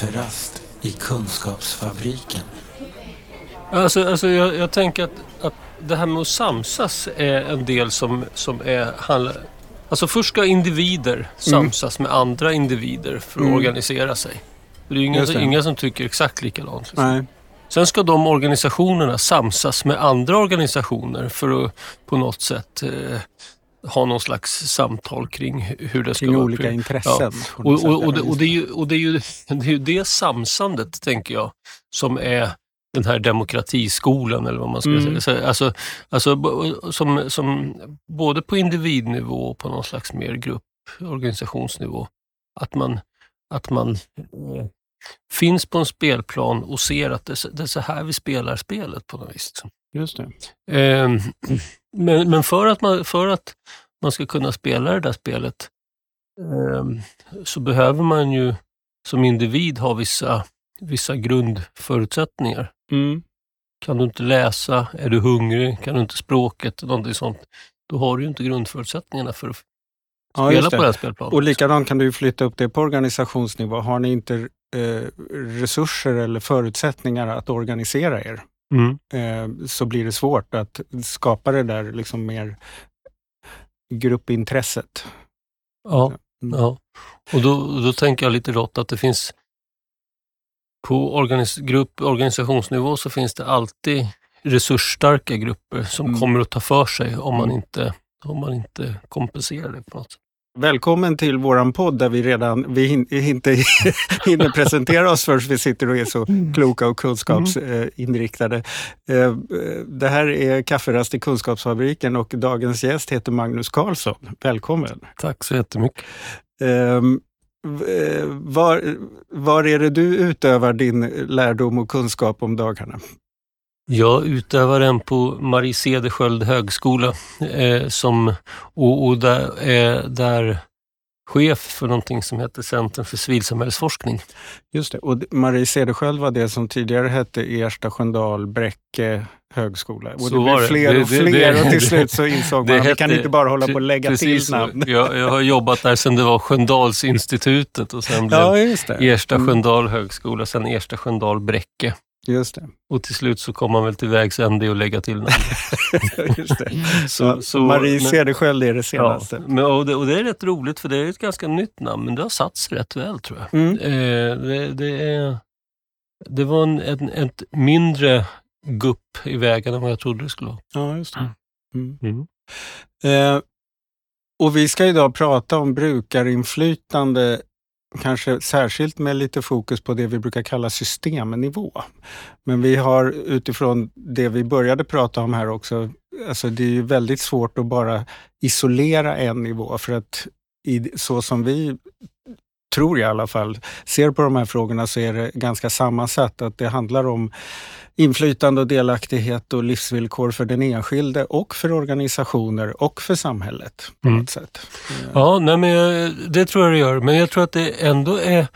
Kafferast i Kunskapsfabriken. Alltså, alltså jag, jag tänker att, att det här med att samsas är en del som, som är... handlar- Alltså först ska individer samsas med andra individer för att Mm. organisera sig. Det är ju inga, inga som tycker exakt likadant. liksom. Nej. Sen ska de organisationerna samsas med andra organisationer för att på något sätt eh, ha någon slags samtal kring hur det ska Kring vara. olika intressen. något Och, och, och, det, och, det är ju, och det är ju det, är det samsandet, tänker jag, som är den här demokratiskolan eller vad man ska Mm. säga. Så, Alltså, alltså som, som både på individnivå och på någon slags mer grupporganisationsnivå. Att man, att man eh, finns på en spelplan och ser att det, är så- det är så här vi spelar spelet på något vis. liksom. Just det. Ehm, men men för, att man, för att man ska kunna spela det där spelet ehm, så behöver man ju som individ ha vissa, vissa grundförutsättningar. Mm. Kan du inte läsa, är du hungrig, kan du inte språket, någonting sånt, då har du ju inte grundförutsättningarna för att Ja, spela just på det. den spelplanen. Och likadant kan du flytta upp det på organisationsnivå. Har ni inte eh, resurser eller förutsättningar att organisera er Mm. eh, så blir det svårt att skapa det där liksom mer gruppintresset. Ja, Mm. ja. Och då, då tänker jag lite rått att det finns på organis grupp, organisationsnivå så finns det alltid resursstarka grupper som Mm. kommer att ta för sig om man, Mm. inte, om man inte kompenserar det på något sätt. Välkommen till våran podd där vi redan vi hin, inte hinner presentera oss förrän vi sitter och är så kloka och kunskapsinriktade. Eh, Det här är Kafferast i Kunskapsfabriken och dagens gäst heter Magnus Karlsson. Välkommen! Tack så jättemycket. Ehm, eh, Var, var är det du utövar din lärdom och kunskap om dagarna? Jag utövar den på Marie Cederschiöld högskola eh, som, och, och där är där chef för någonting som heter Centrum för civilsamhällsforskning. Just det, och Marie Cederschiöld var det som tidigare hette Ersta Sköndal Bräcke högskola. Och Så det blev det. fler Det- och det- fler det- och till det- slut så insåg det man att vi hette- kan inte bara hålla på och lägga till namn. Jag, jag har jobbat där sedan det var Sköndalsinstitutet och sen blev Ja, det. Ersta Mm. Sköndal högskola, sen Ersta Sköndal Bräcke. Just det. Och till slut så kom man väl till vägs ände och lägga till namnet. just det. Så, Ja, så, Marie men- Cederschiöld är det Ja, senaste. men, och, det, och det är rätt roligt för det är ett ganska nytt namn, men det har satt sig rätt väl tror jag. Mm. Eh, det, det, är, det var en, en, ett mindre gupp i vägen än vad jag trodde det skulle vara. Ja, just det. Mm. Mm. Eh, och vi ska idag prata om brukarinflytande, kanske särskilt med lite fokus på det vi brukar kalla systemnivå. Men vi har utifrån det vi började prata om här också, alltså det är ju väldigt svårt att bara isolera en nivå för att i, så som vi tror jag i alla fall, ser på de här frågorna så är det ganska sammansatt. Att det handlar om inflytande och delaktighet och livsvillkor för den enskilde och för organisationer och för samhället. på Mm. något sätt. Eh, Ja, nej, men det tror jag det gör. Men jag tror att det ändå är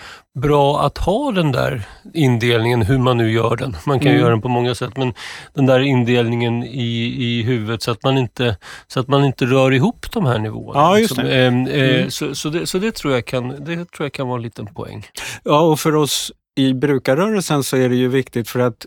bra att ha den där indelningen, hur man nu gör den. Man kan Mm. göra den på många sätt, men den där indelningen i, i huvudet så att, man inte, så att man inte rör ihop de här nivåerna. Ja, just det. Ehm, eh, Mm. så, så, det, så det tror jag kan, det tror jag kan vara en liten poäng. Ja, och för oss i brukarrörelsen så är det ju viktigt för att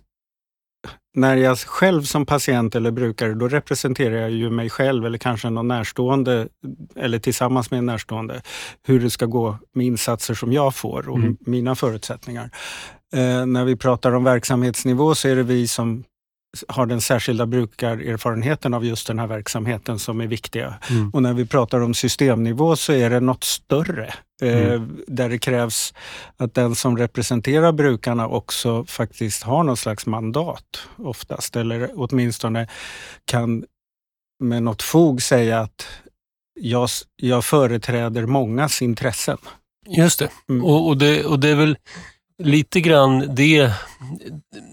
när jag själv som patient eller brukare, då representerar jag ju mig själv eller kanske någon närstående eller tillsammans med en närstående, hur det ska gå med insatser som jag får och Mm. mina förutsättningar. Eh, när vi pratar om verksamhetsnivå så är det vi som har den särskilda brukarerfarenheten av just den här verksamheten som är viktiga. Mm. Och när vi pratar om systemnivå så är det något större. Eh, Mm. där det krävs att den som representerar brukarna också faktiskt har något slags mandat oftast. Eller åtminstone kan med något fog säga att jag, jag företräder mångas intressen. Just det. Mm. Och, och det. Och det är väl lite grann det,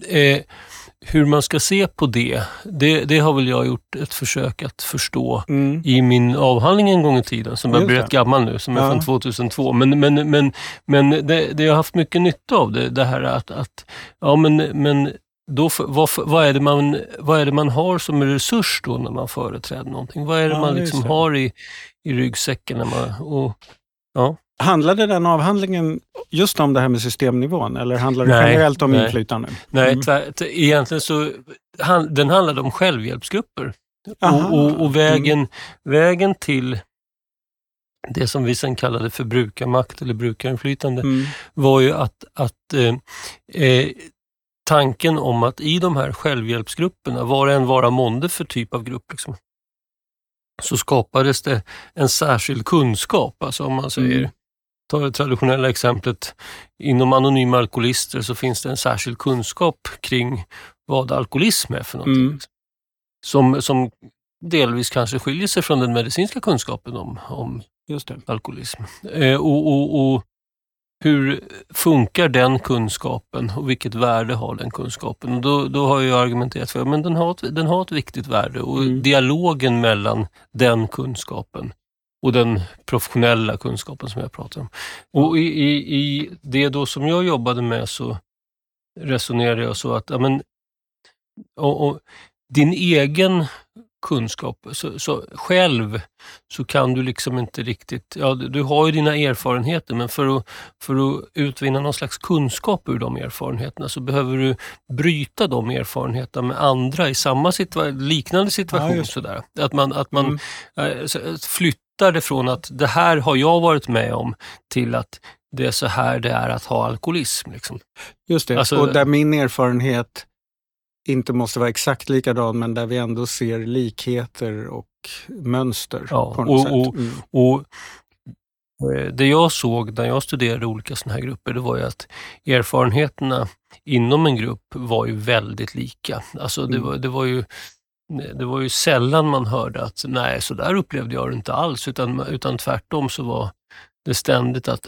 eh, hur man ska se på det, det, det har väl jag gjort ett försök att förstå Mm. i min avhandling en gång i tiden, som börjar Just bli det. rätt gammal nu, som är Ja. från 2002. Men, men, men, men det, det jag har haft mycket nytta av det, det här att, att ja men, men då, vad, vad, är det man, vad är det man har som resurs då när man företräder någonting? Vad är det Ja, man är liksom har i, i ryggsäcken? När man, och, Handlade den avhandlingen just om det här med systemnivån eller handlar det generellt om nej. inflytande? Nej, Mm. tvär, t- egentligen så han, den handlade om självhjälpsgrupper. Och, och, och vägen, vägen till det som vi sen kallade för brukarmakt eller brukarinflytande Mm. var ju att, att eh, eh, tanken om att i de här självhjälpsgrupperna, var än vara månde för typ av grupp, liksom, så skapades det en särskild kunskap. Alltså om man säger, Mm. Ta det traditionella exemplet, inom anonyma alkoholister så finns det en särskild kunskap kring vad alkoholism är för någonting. Mm. Som, som delvis kanske skiljer sig från den medicinska kunskapen om, om alkoholism. Eh, och, och, och hur funkar den kunskapen och vilket värde har den kunskapen? Och då, då har jag argumenterat för att den har, ett, den har ett viktigt värde och Mm. dialogen mellan den kunskapen och den professionella kunskapen som jag pratar om. Och i, i, i det då som jag jobbade med så resonerade jag så att ja, men, och, och, din egen kunskap, så, så själv så kan du liksom inte riktigt, ja du har ju dina erfarenheter men för att, för att utvinna någon slags kunskap ur de erfarenheterna så behöver du bryta de erfarenheterna med andra i samma situa- liknande situation. det. sådär. Att man, att man Mm. eh, så- flyttar det från att det här har jag varit med om till att det är så här det är att ha alkoholism. Liksom. Just det. Alltså- och där min erfarenhet inte måste vara exakt likadan men där vi ändå ser likheter och mönster Ja, på något och- sätt. Mm. Och eh, Det jag såg när jag studerade olika sådana här grupper, det var ju att erfarenheterna inom en grupp var ju väldigt lika. Alltså det, Mm. var, det, var ju, det var ju sällan man hörde att nej, så där upplevde jag det inte alls, utan, utan tvärtom så var det ständigt att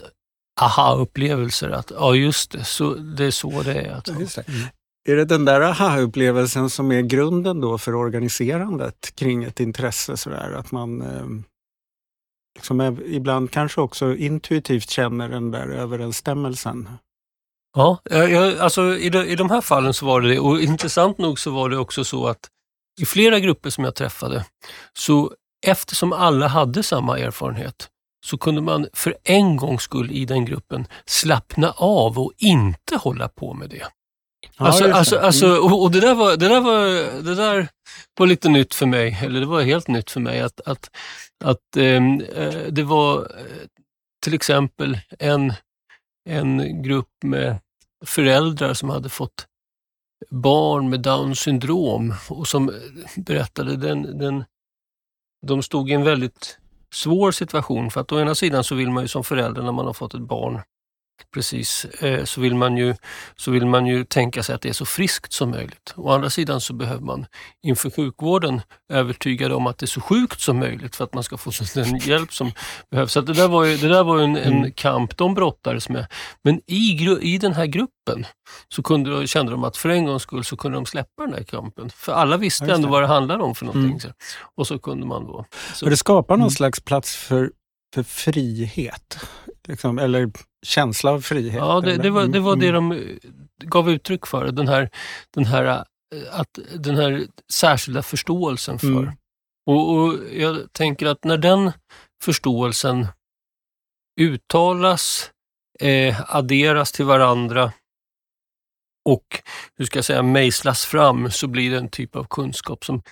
aha-upplevelser, att ja just det, så, det är så det är. Att, Ja. Mm. Är det den där aha-upplevelsen som är grunden då för organiserandet kring ett intresse? Sådär, att man eh, liksom är, ibland kanske också intuitivt känner den där överensstämmelsen. Ja, jag, jag, alltså i de, i de här fallen så var det det. Och intressant nog så var det också så att i flera grupper som jag träffade, så eftersom alla hade samma erfarenhet, så kunde man för en gångs skull i den gruppen slappna av och inte hålla på med det. Ja, Alltså, alltså, det. alltså, Mm. och och det, där var, det, där var, det där var lite nytt för mig, eller det var helt nytt för mig att, att, att ehm, eh, det var eh, till exempel en, en grupp med föräldrar som hade fått barn med Downs syndrom och som berättade den, den, de stod i en väldigt svår situation för att å ena sidan så vill man ju som förälder när man har fått ett barn Precis, eh, så vill, man ju, så vill man ju tänka sig att det är så friskt som möjligt. Å andra sidan så behöver man inför sjukvården övertygad om att det är så sjukt som möjligt för att man ska få den hjälp som behövs. Så det där var ju, det där var en, en Mm. kamp de brottades med. Men i, i den här gruppen så kunde, de- kände de att för en gångs skull så kunde de släppa den här kampen. För alla visste ändå vad det handlade om för någonting. Mm. Och så kunde man då... Så, Och det skapar någon Mm. slags plats för, för frihet. Liksom, eller känsla av frihet. Ja, det, det, var, det var det Mm. de eh, gav uttryck för. Den här, den här, eh, att, den här särskilda förståelsen för. Mm. Och, och Jag tänker att när den förståelsen uttalas, eh, adderas till varandra och hur ska jag säga, mejslas fram så blir det en typ av kunskap som,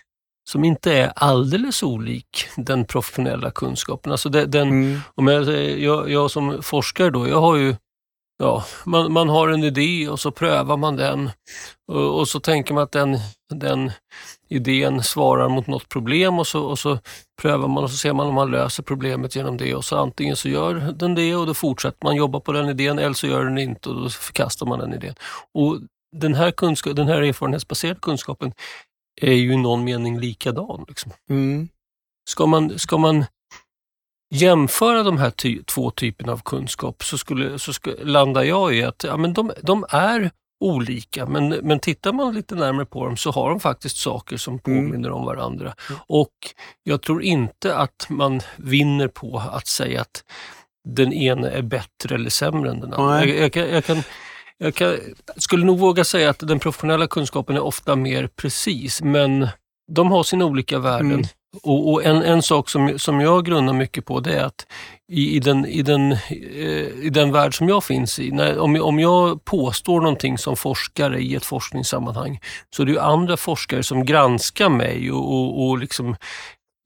som inte är alldeles olik den professionella kunskapen. Alltså det, den, Mm. om jag, jag, jag som forskare då, jag har ju, ja, man, man har en idé och så prövar man den och, och så tänker man att den, den idén svarar mot något problem och så, och så prövar man och så ser man om man löser problemet genom det och så antingen så gör den det och då fortsätter man jobba på den idén eller så gör den inte och då förkastar man den idén. Och den här, kunskap, den här erfarenhetsbaserade kunskapen är ju i någon mening likadan. Liksom. Mm. Ska man, ska man jämföra de här ty två typerna av kunskap så, skulle, så ska, landar jag i att ja, men de, de är olika, men, men tittar man lite närmare på dem så har de faktiskt saker som Mm. påminner om varandra. Mm. Och jag tror inte att man vinner på att säga att den ena är bättre eller sämre än den andra. Jag, jag, kan, jag, kan, jag kan, skulle nog våga säga att den professionella kunskapen är ofta mer precis, men de har sina olika värden. Mm. Och, och, en, en sak som, som jag grundar mycket på det är att i, i, den, i, den, eh, i den värld som jag finns i, när, om, om jag påstår någonting som forskare i ett forskningssammanhang så är det ju andra forskare som granskar mig och, och, och liksom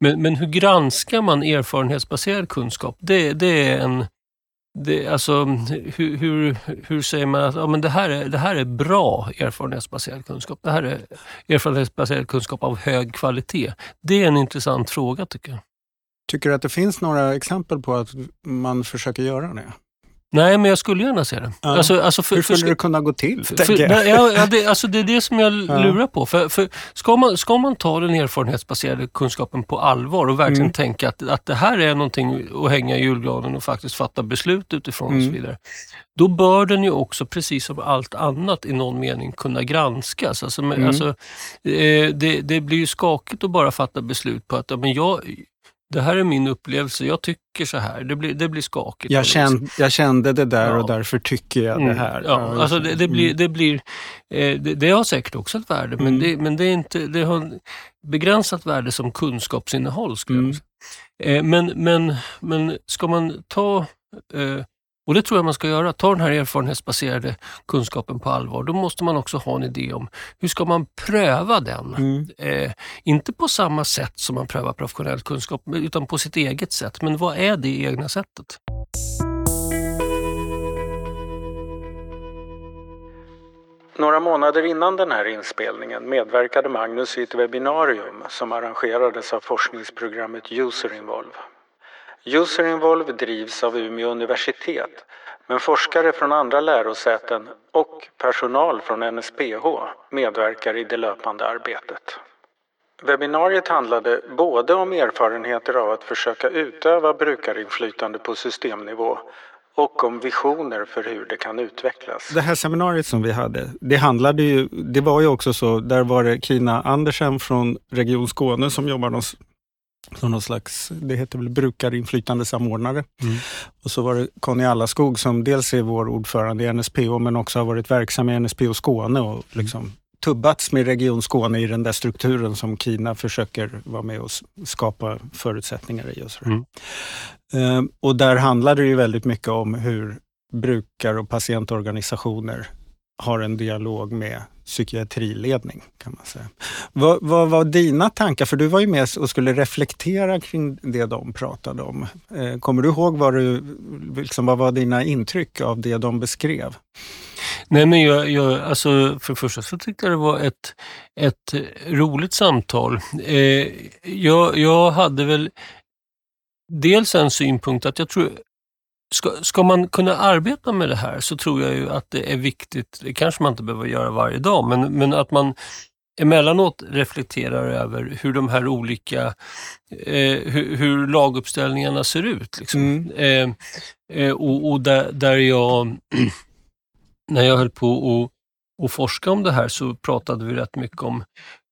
men, men hur granskar man erfarenhetsbaserad kunskap? Det, det är en det, alltså, hur, hur, hur, säger man att ja, men det, här är, det här är bra erfarenhetsbaserad kunskap? Det här är erfarenhetsbaserad kunskap av hög kvalitet. Det är en intressant fråga tycker jag. Tycker du att det finns några exempel på att man försöker göra det? Nej, men jag skulle gärna se det. Ja. Alltså, alltså för, Hur skulle för, det kunna gå till? För, ja, ja, det, alltså det är det som jag ja. lurar på. För, för ska, man, ska man ta den erfarenhetsbaserade kunskapen på allvar och verkligen mm. tänka att, att det här är någonting att hänga i julgranen och faktiskt fatta beslut utifrån mm. och så mm. vidare. Då bör den ju också, precis som allt annat i någon mening, kunna granskas. Alltså, mm. alltså, eh, det, det blir ju skakigt att bara fatta beslut på att men jag, det här är min upplevelse, jag tycker så här. Det blir, det blir skakigt. Jag, kände, jag kände det där ja. och därför tycker jag mm. det här. Ja, ja alltså det, det, blir, mm. det, blir, eh, det, det, har säkert också ett värde, men, mm. det, men det, är inte, det har begränsat värde som kunskapsinnehåll. Skulle mm. eh, men, men, men ska man ta eh, och det tror jag man ska göra. Ta den här erfarenhetsbaserade kunskapen på allvar. Då måste man också ha en idé om hur ska man pröva den? Mm. Eh, inte på samma sätt som man prövar professionell kunskap, utan på sitt eget sätt. Men vad är det egna sättet? Några månader innan den här inspelningen medverkade Magnus i ett webbinarium som arrangerades av forskningsprogrammet User Involve. Userinvolve drivs av Umeå universitet men forskare från andra lärosäten och personal från NSPH medverkar i det löpande arbetet. Webbinariet handlade både om erfarenheter av att försöka utöva brukarinflytande på systemnivå och om visioner för hur det kan utvecklas. Det här seminariet som vi hade, det handlade ju, det var ju också så, där var det Kina Andersen från Region Skåne som jobbar som någon slags, det heter väl brukarinflytande samordnare. Mm. Och så var det Conny Allaskog som dels är vår ordförande i NSPO men också har varit verksam i NSPO Skåne och liksom tubbats med Region Skåne i den där strukturen som Kina försöker vara med och skapa förutsättningar i. Och, mm. Ehm, och där handlar det ju väldigt mycket om hur brukar och patientorganisationer har en dialog med psykiatriledning kan man säga. Vad, vad var dina tankar? För du var ju med och skulle reflektera kring det de pratade om. Eh, kommer du ihåg vad, du, liksom, vad var dina intryck av det de beskrev? Nej, men jag, jag, alltså för det första så tyckte jag det var ett, ett roligt samtal. Eh, jag, jag hade väl dels en synpunkt att jag tror Ska, ska, man kunna arbeta med det här så tror jag ju att det är viktigt, det kanske man inte behöver göra varje dag, men, men att man emellanåt reflekterar över hur de här olika, eh, hur, hur, laguppställningarna ser ut. Liksom. Mm. Eh, eh, och, och där, där, jag, när jag höll på att och forska om det här så pratade vi rätt mycket om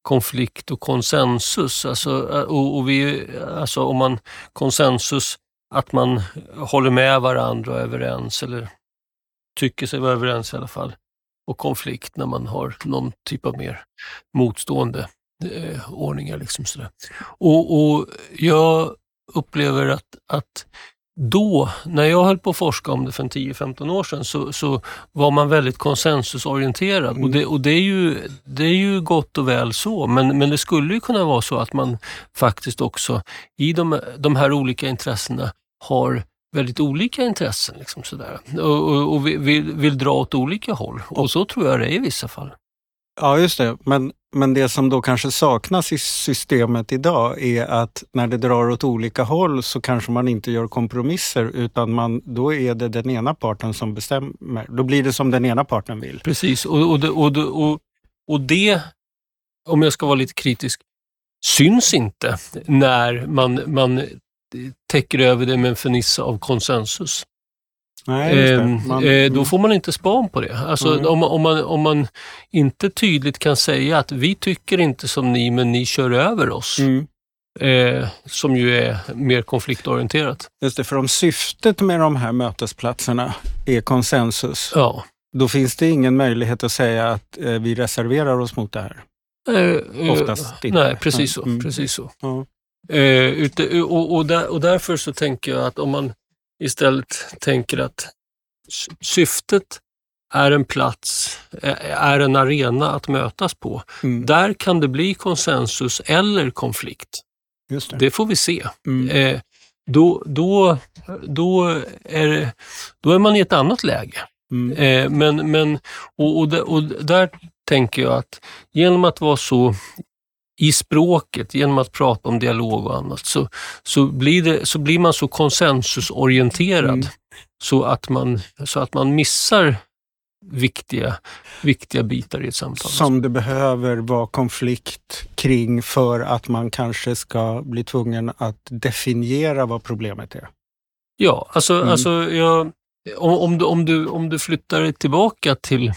konflikt och konsensus. Alltså, och, och vi, alltså om man konsensus att man håller med varandra och är överens, eller tycker sig vara överens i alla fall. Och konflikt när man har någon typ av mer motstående eh, ordningar. Liksom sådär. Och, och jag upplever att, att då, när jag höll på att forska om det för 10-15 år sedan, så, så var man väldigt konsensusorienterad. Mm. Och, det, och det, är ju, det är ju gott och väl så, men, men det skulle ju kunna vara så att man faktiskt också i de, de här olika intressena har väldigt olika intressen liksom sådär. och, och, och vill, vill, dra åt olika håll. Och så tror jag det är i vissa fall. Ja, just det. Men, men det som då kanske saknas i systemet idag är att när det drar åt olika håll så kanske man inte gör kompromisser utan man, då är det den ena parten som bestämmer. Då blir det som den ena parten vill. Precis, och, och, det, och, och, och det, om jag ska vara lite kritisk, syns inte när man, man täcker över det med en fernissa av konsensus. Nej, eh, man, eh, då får man inte span på det. Alltså, mm. om, om, man, om man inte tydligt kan säga att vi tycker inte som ni, men ni kör över oss. Mm. Eh, som ju är mer konfliktorienterat. Just det, för om syftet med de här mötesplatserna är konsensus, ja. då finns det ingen möjlighet att säga att eh, vi reserverar oss mot det här. Eh, eh, Oftast inte. Nej, precis så. Mm. Precis så. Ja. Eh, ute, och, och, där, och därför så tänker jag att om man istället tänker att syftet är en plats, är en arena att mötas på. Mm. Där kan det bli konsensus eller konflikt. Det. det. får vi se. Mm. Eh, då, då, då, är, då är man i ett annat läge. Mm. Eh, men, men, och, och, och där tänker jag att genom att vara så i språket, genom att prata om dialog och annat, så, så, blir, det, så blir man så konsensusorienterad mm. så, att man, så att man missar viktiga, viktiga bitar i ett samtal. Som det behöver vara konflikt kring för att man kanske ska bli tvungen att definiera vad problemet är. Ja, alltså, mm. alltså jag, om, om, du, om, du, om du flyttar tillbaka till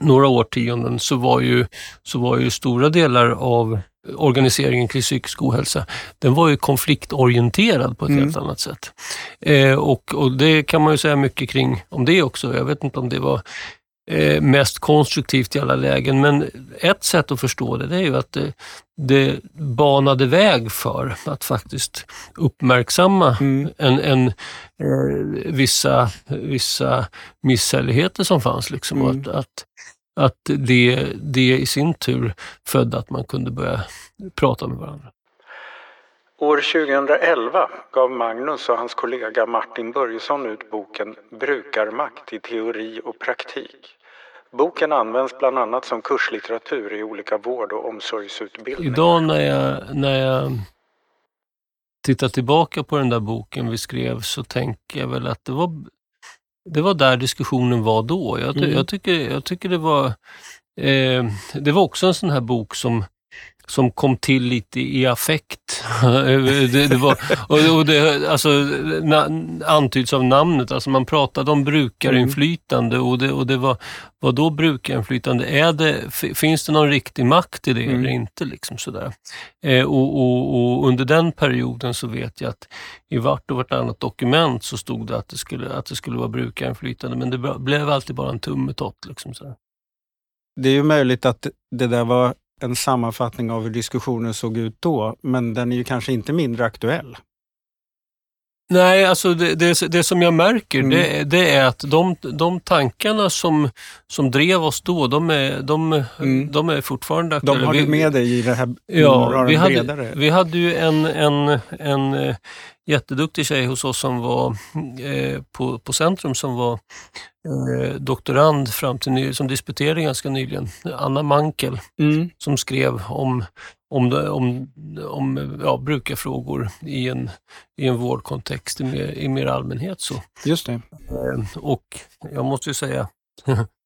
några årtionden så var ju, så var ju stora delar av organiseringen kring psykisk ohälsa, den var ju konfliktorienterad på ett mm. helt annat sätt. Eh, och, och det kan man ju säga mycket kring om det också. Jag vet inte om det var mest konstruktivt i alla lägen, men ett sätt att förstå det, det är ju att det, det banade väg för att faktiskt uppmärksamma mm. en, en eh, vissa, vissa misshälligheter som fanns. Liksom, mm. att, att att det, det i sin tur födde att man kunde börja prata med varandra. År 2011 gav Magnus och hans kollega Martin Börjesson ut boken Brukarmakt i teori och praktik. Boken används bland annat som kurslitteratur i olika vård och omsorgsutbildningar. Idag när jag, när jag tittar tillbaka på den där boken vi skrev så tänker jag väl att det var det var där diskussionen var då. Jag, mm. jag tycker, jag tycker det var eh, det var också en sån här bok som som kom till lite i affekt. det, det, var, och, och det alltså, na, antyds av namnet, alltså man pratade om brukarinflytande och det, och det var, vad då brukarinflytande? Är det, finns det någon riktig makt i det mm. eller inte? Liksom sådär. Eh, och, och, och, under den perioden så vet jag att i vart och vartannat dokument så stod det att det skulle, att det skulle vara brukarinflytande, men det blev alltid bara en tummetott. Liksom sådär. Det är ju möjligt att det där var en sammanfattning av hur diskussionen såg ut då, men den är ju kanske inte mindre aktuell. Nej, alltså det, det, det som jag märker mm. det, det, är att de, de tankarna som, som drev oss då, de är, de, mm. de är fortfarande aktuella. De har du med dig i det här ja, vi hade, vi hade ju en, en, en eh, jätteduktig tjej hos oss som var eh, på, på Centrum som var eh, doktorand fram till ny, som disputerade ganska nyligen, Anna Mankel, mm. som skrev om, om, om, om ja, brukarfrågor i en, i en vårdkontext i mer, i mer allmänhet. Så. Just det. Eh, och jag måste ju säga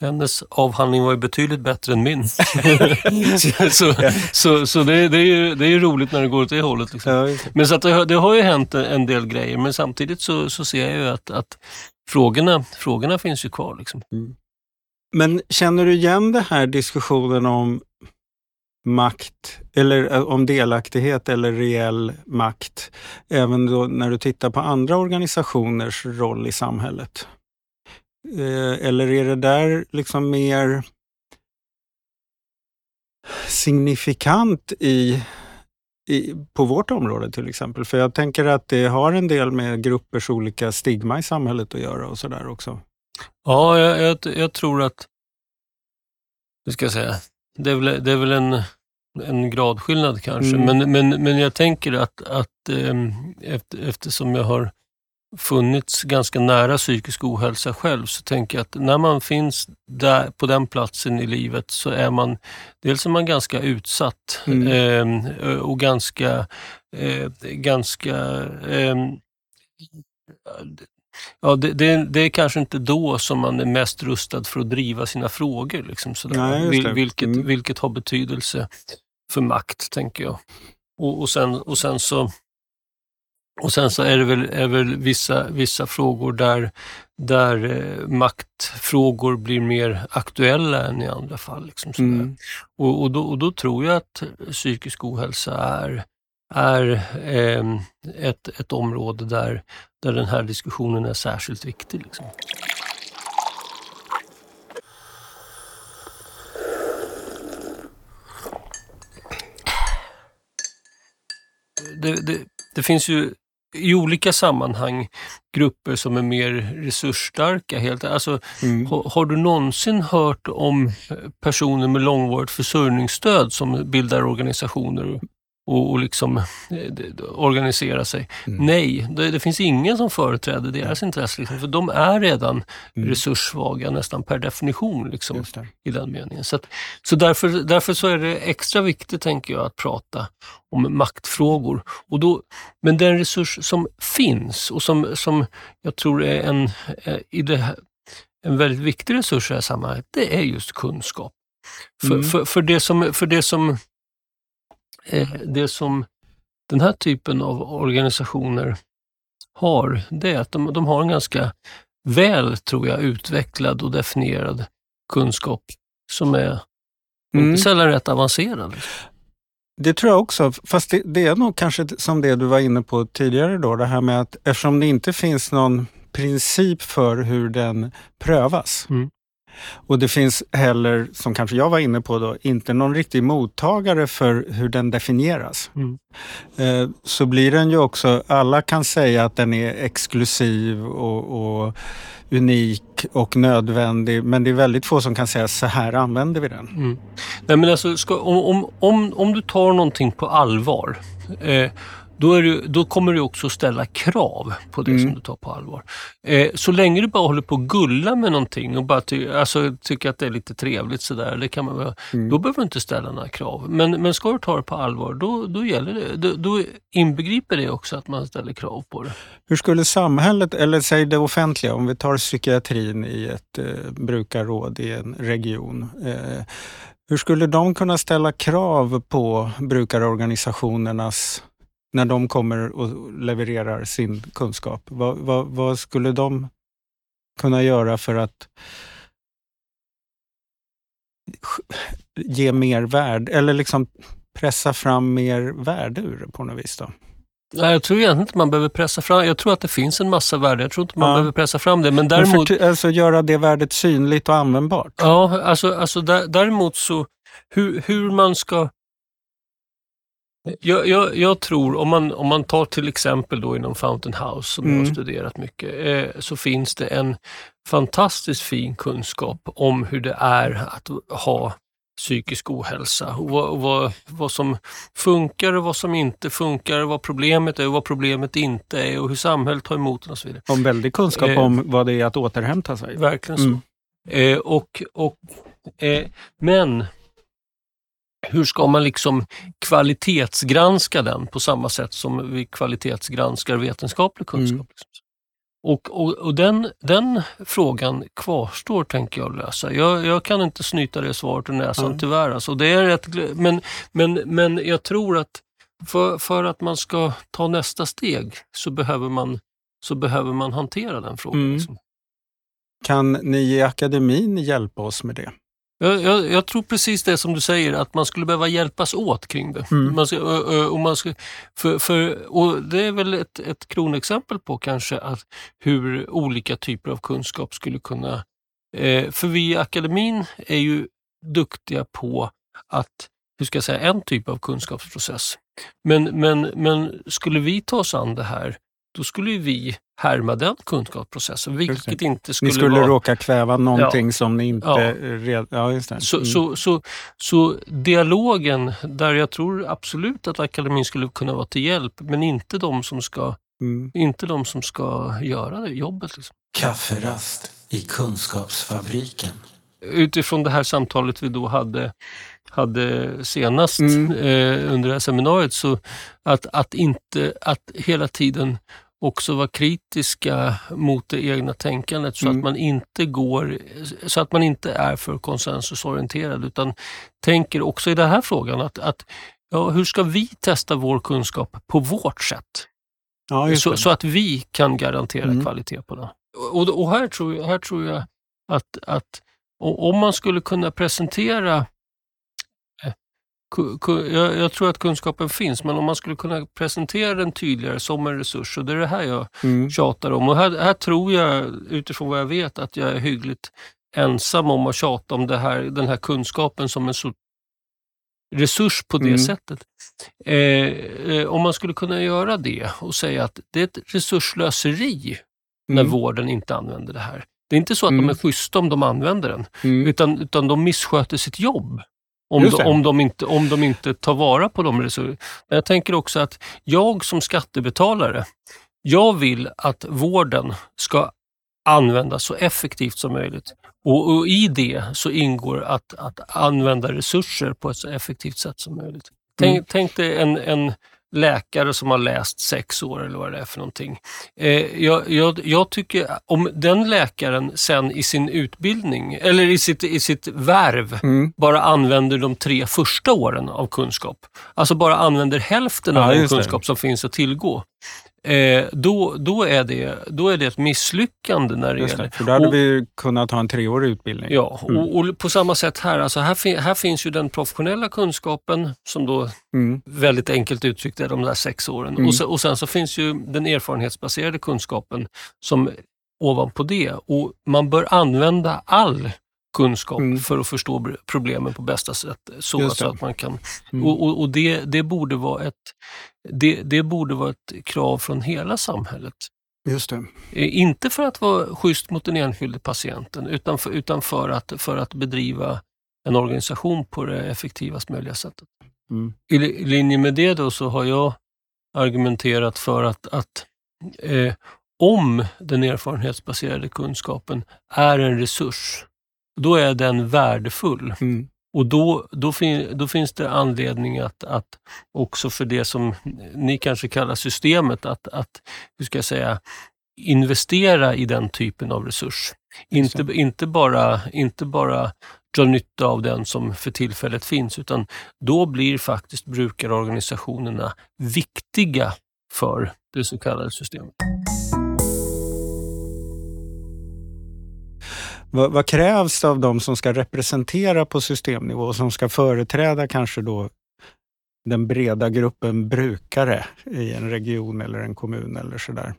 hennes avhandling var ju betydligt bättre än min. så så, så det, det, är ju, det är roligt när det går åt det hållet. Liksom. Ja, men så att det, det, har ju hänt en del grejer, men samtidigt så, så ser jag ju att, att frågorna, frågorna finns ju kvar. Liksom. Mm. Men känner du igen det här diskussionen om makt eller eh, om delaktighet eller reell makt även när du tittar på andra organisationers roll i samhället? Eh, eller är det där liksom mer signifikant i, i, på vårt område till exempel? För jag tänker att det har en del med gruppers olika stigma i samhället att göra och sådär också. Ja, jag, jag, jag, tror att, hur ska jag säga, det är väl, det är väl en, en gradskillnad kanske, mm. men, men, men jag tänker att, att efter, eftersom jag har funnits ganska nära psykisk ohälsa själv så tänker jag att när man finns där, på den platsen i livet så är man dels är man ganska utsatt mm. eh, och ganska, eh, ganska eh, Ja, det, det, det, är kanske inte då som man är mest rustad för att driva sina frågor. Liksom, sådär. Nej, vilket, mm. vilket har betydelse för makt, tänker jag. Och, och, sen, och sen så och sen så är det väl, är väl vissa, vissa frågor där, där eh, maktfrågor blir mer aktuella än i andra fall. Liksom mm. och, och, då, och då tror jag att psykisk ohälsa är, är eh, ett, ett område där, där den här diskussionen är särskilt viktig. Liksom. det, det, det finns ju i olika sammanhang grupper som är mer resursstarka. Helt, alltså, Mm. har, har du någonsin hört om personer med långvarigt försörjningsstöd som bildar organisationer och, och liksom eh, d- d- organiserar sig? Mm. Nej, det, det finns ingen som företräder deras intresse. Liksom, för de är redan Mm. resurssvaga nästan per definition. Liksom det. i den meningen. Så, att, så därför, därför så är det extra viktigt, tänker jag, att prata om maktfrågor. Och då, men den resurs som finns och som, som jag tror är en, eh, i det här, en väldigt viktig resurs i det här sammanhanget, det är just kunskap. För, Mm. för, för det som, för det som, det som den här typen av organisationer har, det är att de, de har en ganska väl, tror jag, utvecklad och definierad kunskap som är Mm. inte sällan rätt avancerad. Det tror jag också, fast det, det är nog kanske som det du var inne på tidigare då, det här med att eftersom det inte finns någon princip för hur den prövas. Mm. Och det finns heller, som kanske jag var inne på då, inte någon riktig mottagare för hur den definieras. Mm. Eh, så blir den ju också, alla kan säga att den är exklusiv och, och unik och nödvändig, men det är väldigt få som kan säga så här använder vi den. Mm. Nej, men alltså, ska, om, om, om, om du tar någonting på allvar, eh, då, det, då kommer du också ställa krav på det Mm. som du tar på allvar. Eh, så länge du bara håller på att gulla med någonting och bara ty, alltså, tycker att det är lite trevligt sådär, det kan man väl, Mm. då behöver du inte ställa några krav. Men, men ska du ta det på allvar, då, då, gäller det, då, då inbegriper det också att man ställer krav på det. Hur skulle samhället, eller säg det offentliga, om vi tar psykiatrin i ett eh, brukarråd i en region. Eh, hur skulle de kunna ställa krav på brukarorganisationernas, när de kommer och levererar sin kunskap? Vad, vad, vad skulle de kunna göra för att ge mer värde, eller liksom pressa fram mer värde ur det på något vis? Då? Nej, jag tror egentligen inte man behöver pressa fram, jag tror att det finns en massa värde, jag tror inte man Ja. behöver pressa fram det. Men Men däremot, för, alltså göra det värdet synligt och användbart? Ja, alltså, alltså där, däremot så hur, hur man ska... Jag, jag, jag tror, om man, om man tar till exempel då inom Fountain House som jag Mm. har studerat mycket, eh, så finns det en fantastiskt fin kunskap om hur det är att ha psykisk ohälsa. Och vad, och vad, vad som funkar och vad som inte funkar, vad problemet är och vad problemet inte är och hur samhället tar emot den och så vidare. Om väldig kunskap Eh, om vad det är att återhämta sig. Verkligen så. Mm. Eh, och, och, eh, men hur ska man liksom kvalitetsgranska den på samma sätt som vi kvalitetsgranskar vetenskaplig kunskap? Mm. liksom. Och, och, och den, den frågan kvarstår, tänker jag lösa. Jag, jag kan inte snyta det svaret ur näsan Mm. tyvärr. Alltså, det är rätt, men, men, men jag tror att för, för att man ska ta nästa steg så behöver man, så behöver man hantera den frågan. Mm. Liksom. Kan ni i akademin hjälpa oss med det? Jag, jag, jag tror precis det som du säger, att man skulle behöva hjälpas åt kring det. Mm. Man ska, och, man ska, för, för, och det är väl ett, ett kronexempel på kanske att hur olika typer av kunskap skulle kunna... Eh, för vi i akademin är ju duktiga på att, hur ska jag säga, en typ av kunskapsprocess. Men, men, men skulle vi ta oss an det här, då skulle ju vi härma den kunskapsprocessen, vilket inte skulle, Ni skulle vara... råka kväva någonting som ni inte Ja. red... Ja, just det. Så, Mm. så, så, så dialogen, där jag tror absolut att akademin skulle kunna vara till hjälp, men inte de som ska, Mm. inte de som ska göra det jobbet. Liksom. Kafferast i Kunskapsfabriken. Utifrån det här samtalet vi då hade, hade senast Mm. eh, under det här seminariet, så att, att, inte, att hela tiden också vara kritiska mot det egna tänkandet så Mm. att man inte går, så att man inte är för konsensusorienterad utan tänker också i den här frågan att, att ja, hur ska vi testa vår kunskap på vårt sätt? Ja, Så, det. så att vi kan garantera Mm. kvalitet på den. Och, och här, tror jag, här tror jag att, att om man skulle kunna presentera jag, jag tror att kunskapen finns, men om man skulle kunna presentera den tydligare som en resurs, och det är det här jag Mm. tjatar om. Och här, här tror jag, utifrån vad jag vet, att jag är hyggligt ensam om att tjata om här, den här kunskapen som en så resurs på det Mm. sättet. Eh, eh, om man skulle kunna göra det och säga att det är ett resurslöseri när Mm. vården inte använder det här. Det är inte så att Mm. de är schyssta om de använder den, Mm. utan, utan de missköter sitt jobb. Om de, om, de inte, om de inte tar vara på de resurserna. Men jag tänker också att jag som skattebetalare, jag vill att vården ska användas så effektivt som möjligt. Och, och i det så ingår att, att använda resurser på ett så effektivt sätt som möjligt. Tänk, Mm. tänk dig en, en läkare som har läst sex år eller vad det är för någonting. Eh, jag, jag, jag tycker om den läkaren sen i sin utbildning, eller i sitt, i sitt värv, Mm. bara använder de tre första åren av kunskap, alltså bara använder hälften av Ja, den just det. kunskap som finns att tillgå, eh, då, då, är det, då är det ett misslyckande när det Just gäller. För då hade Och- vi kunnat ha en treårig utbildning. Ja, Mm. och, och på samma sätt här, alltså här, här finns ju den professionella kunskapen som då Mm. väldigt enkelt uttryckt är de där sex åren. Mm. Och, sen, och sen så finns ju den erfarenhetsbaserade kunskapen som ovanpå det. Och man bör använda all kunskap Mm. för att förstå problemen på bästa sätt. Så, så att man kan, Mm. och och, och det, det, borde vara ett, det, det borde vara ett krav från hela samhället. Just det. Eh, Inte för att vara schysst mot den enskilde patienten utan för, utan för, att, för att bedriva en organisation på det effektivast möjliga sättet. Mm. I, I linje med det då så har jag argumenterat för att, att eh, om den erfarenhetsbaserade kunskapen är en resurs, då är den värdefull. Mm. Och då, då, fin, då finns det anledning att, att också för det som ni kanske kallar systemet, att, att hur ska jag säga, investera i den typen av resurs. Inte, inte, bara, inte bara dra nytta av den som för tillfället finns, utan då blir faktiskt brukarorganisationerna viktiga för det så kallade systemet. Vad, vad krävs av de som ska representera på systemnivå och som ska företräda kanske då den breda gruppen brukare i en region eller en kommun eller sådär.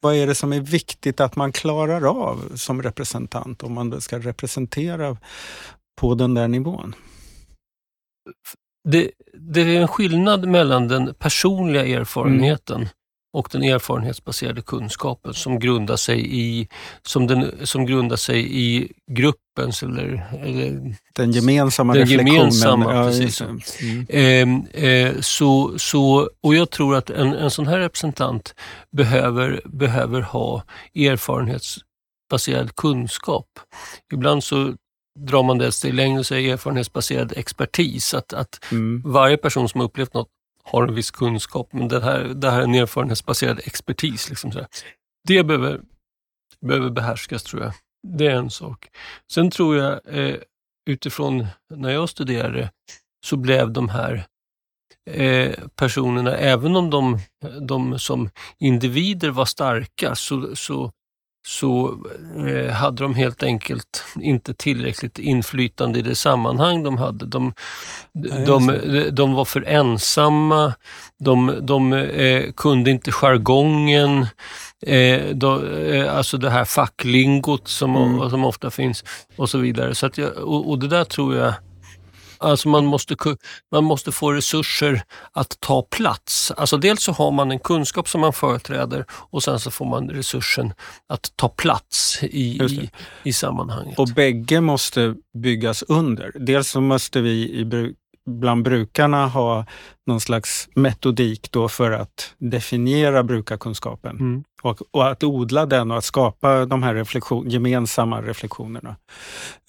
Vad är det som är viktigt att man klarar av som representant om man ska representera på den där nivån? Det, det är en skillnad mellan den personliga erfarenheten och den erfarenhetsbaserade kunskapen som grundar sig i, som den, som grundar sig i gruppens eller, eller Den gemensamma Den reflektionen. gemensamma, ja, precis. Mm. Ehm, eh, så, så, och jag tror att en, en sån här representant behöver, behöver ha erfarenhetsbaserad kunskap. Ibland så drar man det ett steg längre och säger erfarenhetsbaserad expertis. Att, att Mm. varje person som har upplevt något har en viss kunskap, men det här, det här är en erfarenhetsbaserad expertis. Liksom så. Det behöver, behöver behärskas tror jag. Det är en sak. Sen tror jag eh, utifrån när jag studerade så blev de här eh, personerna, även om de, de som individer var starka, så, så, så eh, hade de helt enkelt inte tillräckligt inflytande i det sammanhang de hade. De, de, de, var för ensamma, de, de eh, kunde inte jargongen, eh, eh, alltså det här facklingot som, Mm. som ofta finns och så vidare. Så jag, och, och det där tror jag Alltså man måste, man måste få resurser att ta plats. Alltså dels så har man en kunskap som man företräder och sen så får man resursen att ta plats i, i, i sammanhanget. Och bägge måste byggas under. Dels så måste vi i bru- bland brukarna ha någon slags metodik då för att definiera brukarkunskapen Mm. och, och att odla den och att skapa de här reflektion, gemensamma reflektionerna.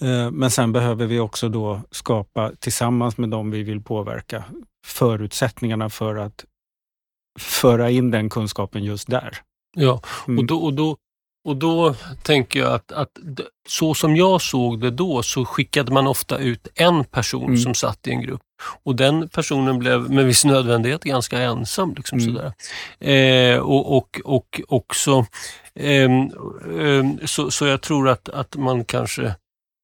Eh, Men sen behöver vi också då skapa tillsammans med dem vi vill påverka förutsättningarna för att föra in den kunskapen just där. Ja, Mm. och, då, och, då, och då tänker jag att, att så som jag såg det då så skickade man ofta ut en person Mm. som satt i en grupp. Och den personen blev med viss nödvändighet ganska ensam. Liksom Mm. sådär. Eh, och, och, och också, ehm, ehm, så, så jag tror att, att man kanske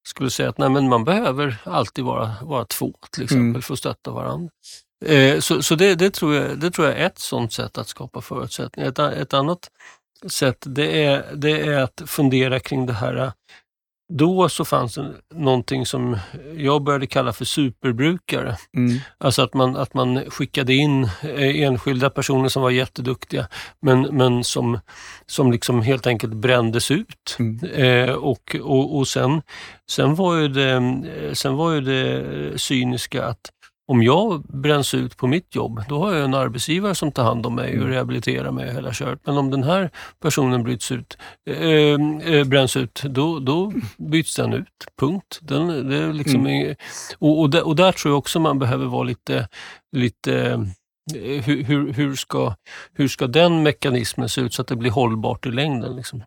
skulle säga att nej, men man behöver alltid vara, vara två till exempel Mm. för att stötta varandra. Eh, så så det, det, tror jag, det tror jag är ett sånt sätt att skapa förutsättningar. Ett, ett annat sätt det är, det är att fundera kring det här då så fanns det någonting som jag började kalla för superbrukare. Mm. Alltså att man, att man skickade in eh, enskilda personer som var jätteduktiga men, men som, som liksom helt enkelt brändes ut. Mm. Eh, och och, och sen, sen, var ju det, sen var ju det cyniska att om jag bränns ut på mitt jobb, då har jag en arbetsgivare som tar hand om mig och Mm. rehabiliterar mig hela kört. Men om den här personen bryts ut, eh, eh, bränns ut, då, då byts den ut. Punkt. Den, det är liksom Mm. och, och, där, och där tror jag också man behöver vara lite, lite eh, hur, hur, hur, ska, hur ska den mekanismen se ut så att det blir hållbart i längden? Liksom?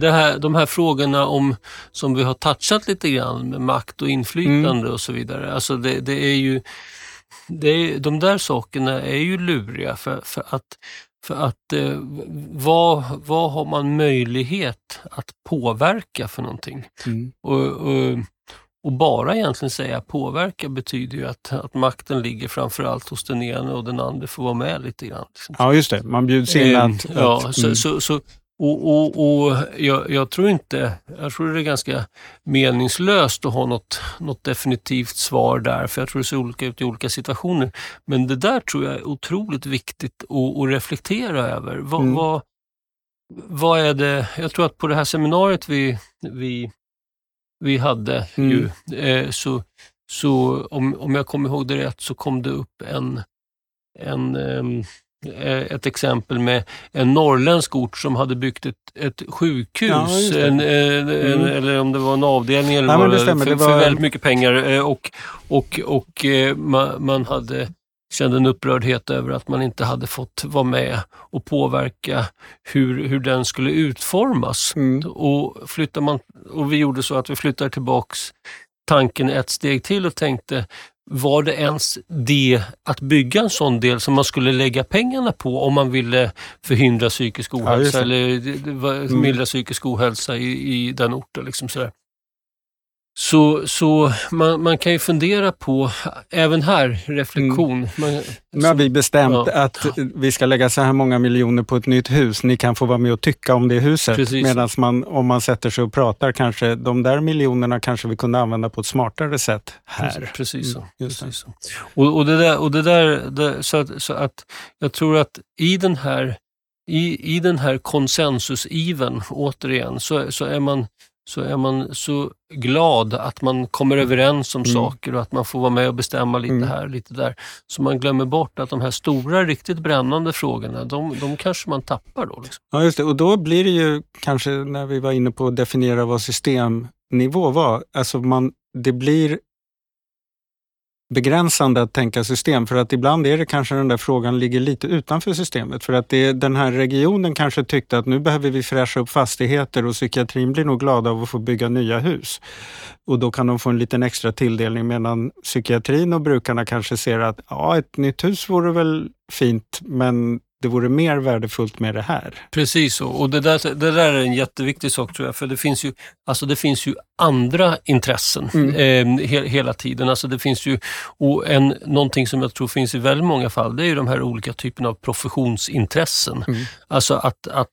Här, de här frågorna om, som vi har touchat lite grann med makt och inflytande och så vidare. Alltså det, det är ju, det är, de där sakerna är ju luriga för, för att, för att eh, vad, vad har man möjlighet att påverka för någonting? Mm. Och, och, och bara egentligen säga påverka betyder ju att, att makten ligger framförallt hos den ena och den andra får vara med lite grann. Liksom. Ja, just det. Man bjuds in Eh, att... ja, att så, mm. så, så, och, och, och jag, jag tror inte, jag tror det är ganska meningslöst att ha något, något definitivt svar där, för jag tror det ser olika ut i olika situationer. Men det där tror jag är otroligt viktigt att, att reflektera över. Vad, Mm. vad, vad är det, jag tror att på det här seminariet vi, vi, vi hade, Mm. ju, eh, så, så om, om jag kommer ihåg det rätt så kom det upp en, en eh, ett exempel med en norrländsk ort som hade byggt ett, ett sjukhus, Ja, en, en, en, Mm. eller om det var en avdelning eller men vad det stämmer. för, Det för var- väldigt mycket pengar. eh, Och, och, och eh, man, man hade kände en upprördhet över att man inte hade fått vara med och påverka hur, hur den skulle utformas. Mm. Och, flyttar man, och vi gjorde så att vi flyttade tillbaks tanken ett steg till och tänkte, var det ens det att bygga en sån del som man skulle lägga pengarna på om man ville förhindra psykisk Ja, ohälsa det. eller Mm. mildra psykisk ohälsa i, i den orten? Liksom sådär. Så, så man, man kan ju fundera på, även här, reflektion. Man, Nu har vi bestämt Ja. att vi ska lägga så här många miljoner på ett nytt hus. Ni kan få vara med och tycka om det huset. Medan man, om man sätter sig och pratar, kanske de där miljonerna kanske vi kunde använda på ett smartare sätt här. Precis så. Mm, precis så. Och, och det där, och det där det, så, att, så att jag tror att i den här, i, i den här konsensusiven, återigen, så, så, är man, så är man så glad att man kommer överens om Mm. saker och att man får vara med och bestämma lite Mm. här, lite där. Så man glömmer bort att de här stora, riktigt brännande frågorna, de, de kanske man tappar då. Liksom. Ja, just det. Och då blir det ju kanske när vi var inne på att definiera vad systemnivå var. Alltså man, det blir begränsande att tänka system för att ibland är det kanske den där frågan ligger lite utanför systemet. För att det, den här regionen kanske tyckte att nu behöver vi fräscha upp fastigheter och psykiatrin blir nog glada av att få bygga nya hus. Och då kan de få en liten extra tilldelning medan psykiatrin och brukarna kanske ser att ja, ett nytt hus vore väl fint men det vore mer värdefullt med det här. Precis så. Och det där, det där är en jätteviktig sak tror jag, för det finns ju, alltså det finns ju andra intressen Mm. eh, he, hela tiden. Alltså det finns ju, och en, någonting som jag tror finns i väldigt många fall, det är ju de här olika typerna av professionsintressen. Mm. Alltså att, att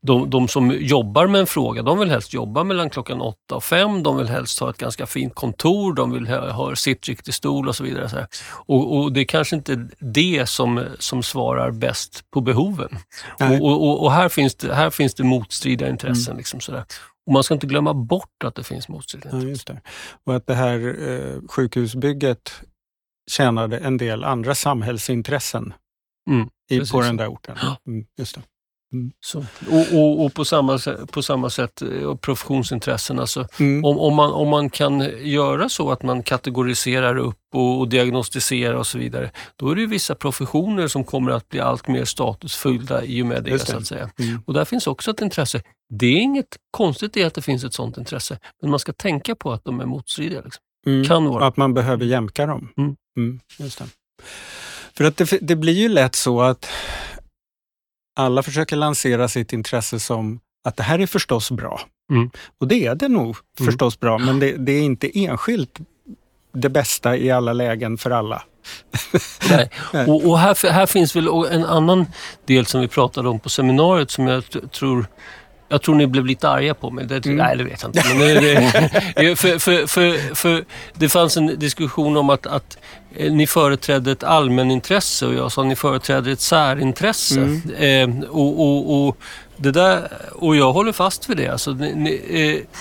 de, de som jobbar med en fråga, de vill helst jobba mellan klockan åtta och fem, de vill helst ha ett ganska fint kontor, de vill ha, ha sittriktig stol och så vidare. Och, och det är kanske inte det som, som svarar bäst på behoven. Och, och, och här, finns det, här finns det motstridiga intressen. Liksom sådär. Och man ska inte glömma bort att det finns motstridiga Ja, intressen. det. Och att det här eh, sjukhusbygget tjänade en del andra samhällsintressen Mm, i, precis på den där orten. Ja. Mm, just det. Så, och och, och på, samma, på samma sätt eh, professionsintressen. Alltså, Mm. om, om, man, om man kan göra så att man kategoriserar upp och, och diagnostiserar och så vidare, då är det ju vissa professioner som kommer att bli allt mer statusfyllda i och med det. Det. Så att säga. Mm. Och där finns också ett intresse. Det är inget konstigt i att det finns ett sådant intresse, men man ska tänka på att de är motstridiga. Liksom. Mm. Kan vara. Att man behöver jämka dem. Mm. det. För att det, det blir ju lätt så att alla försöker lansera sitt intresse som att det här är förstås bra. Mm. Och det är det nog Mm. förstås bra, men det, det är inte enskilt det bästa i alla lägen för alla. Nej. Och, och här, här, finns väl en annan del som vi pratade om på seminariet som jag tror jag tror ni blev lite arga på mig. Det, mm. Nej, det vet jag inte. Men det, för, för, för, för, det fanns en diskussion om att, att eh, ni företrädde ett allmänintresse och jag sa att ni företräder ett särintresse. Mm. Eh, och, och, och, det där, och jag håller fast vid det. Alltså, ni, eh,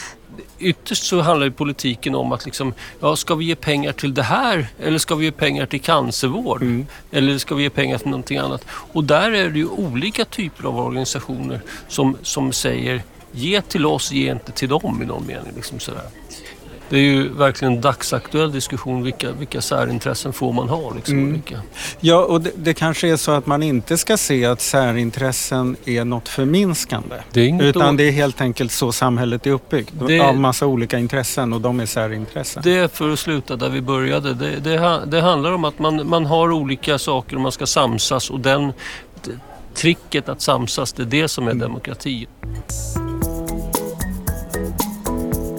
ytterst så handlar ju politiken om att liksom, ja, ska vi ge pengar till det här eller ska vi ge pengar till cancervård? Mm. Eller ska vi ge pengar till någonting annat? Och där är det ju olika typer av organisationer som, som säger ge till oss, ge inte till dem i någon mening. Liksom sådär det är ju verkligen en dagsaktuell diskussion. Vilka, vilka särintressen får man ha? Liksom, mm. Ja, och det, det, kanske är så att man inte ska se att särintressen är något förminskande. Det är utan då... det är helt enkelt så samhället är uppbyggt. Det... Av massa olika intressen och de är särintressen. Det är för att sluta där vi började. Det, det, det handlar om att man, man har olika saker och man ska samsas och den tricket att samsas, det är det som är mm. demokrati.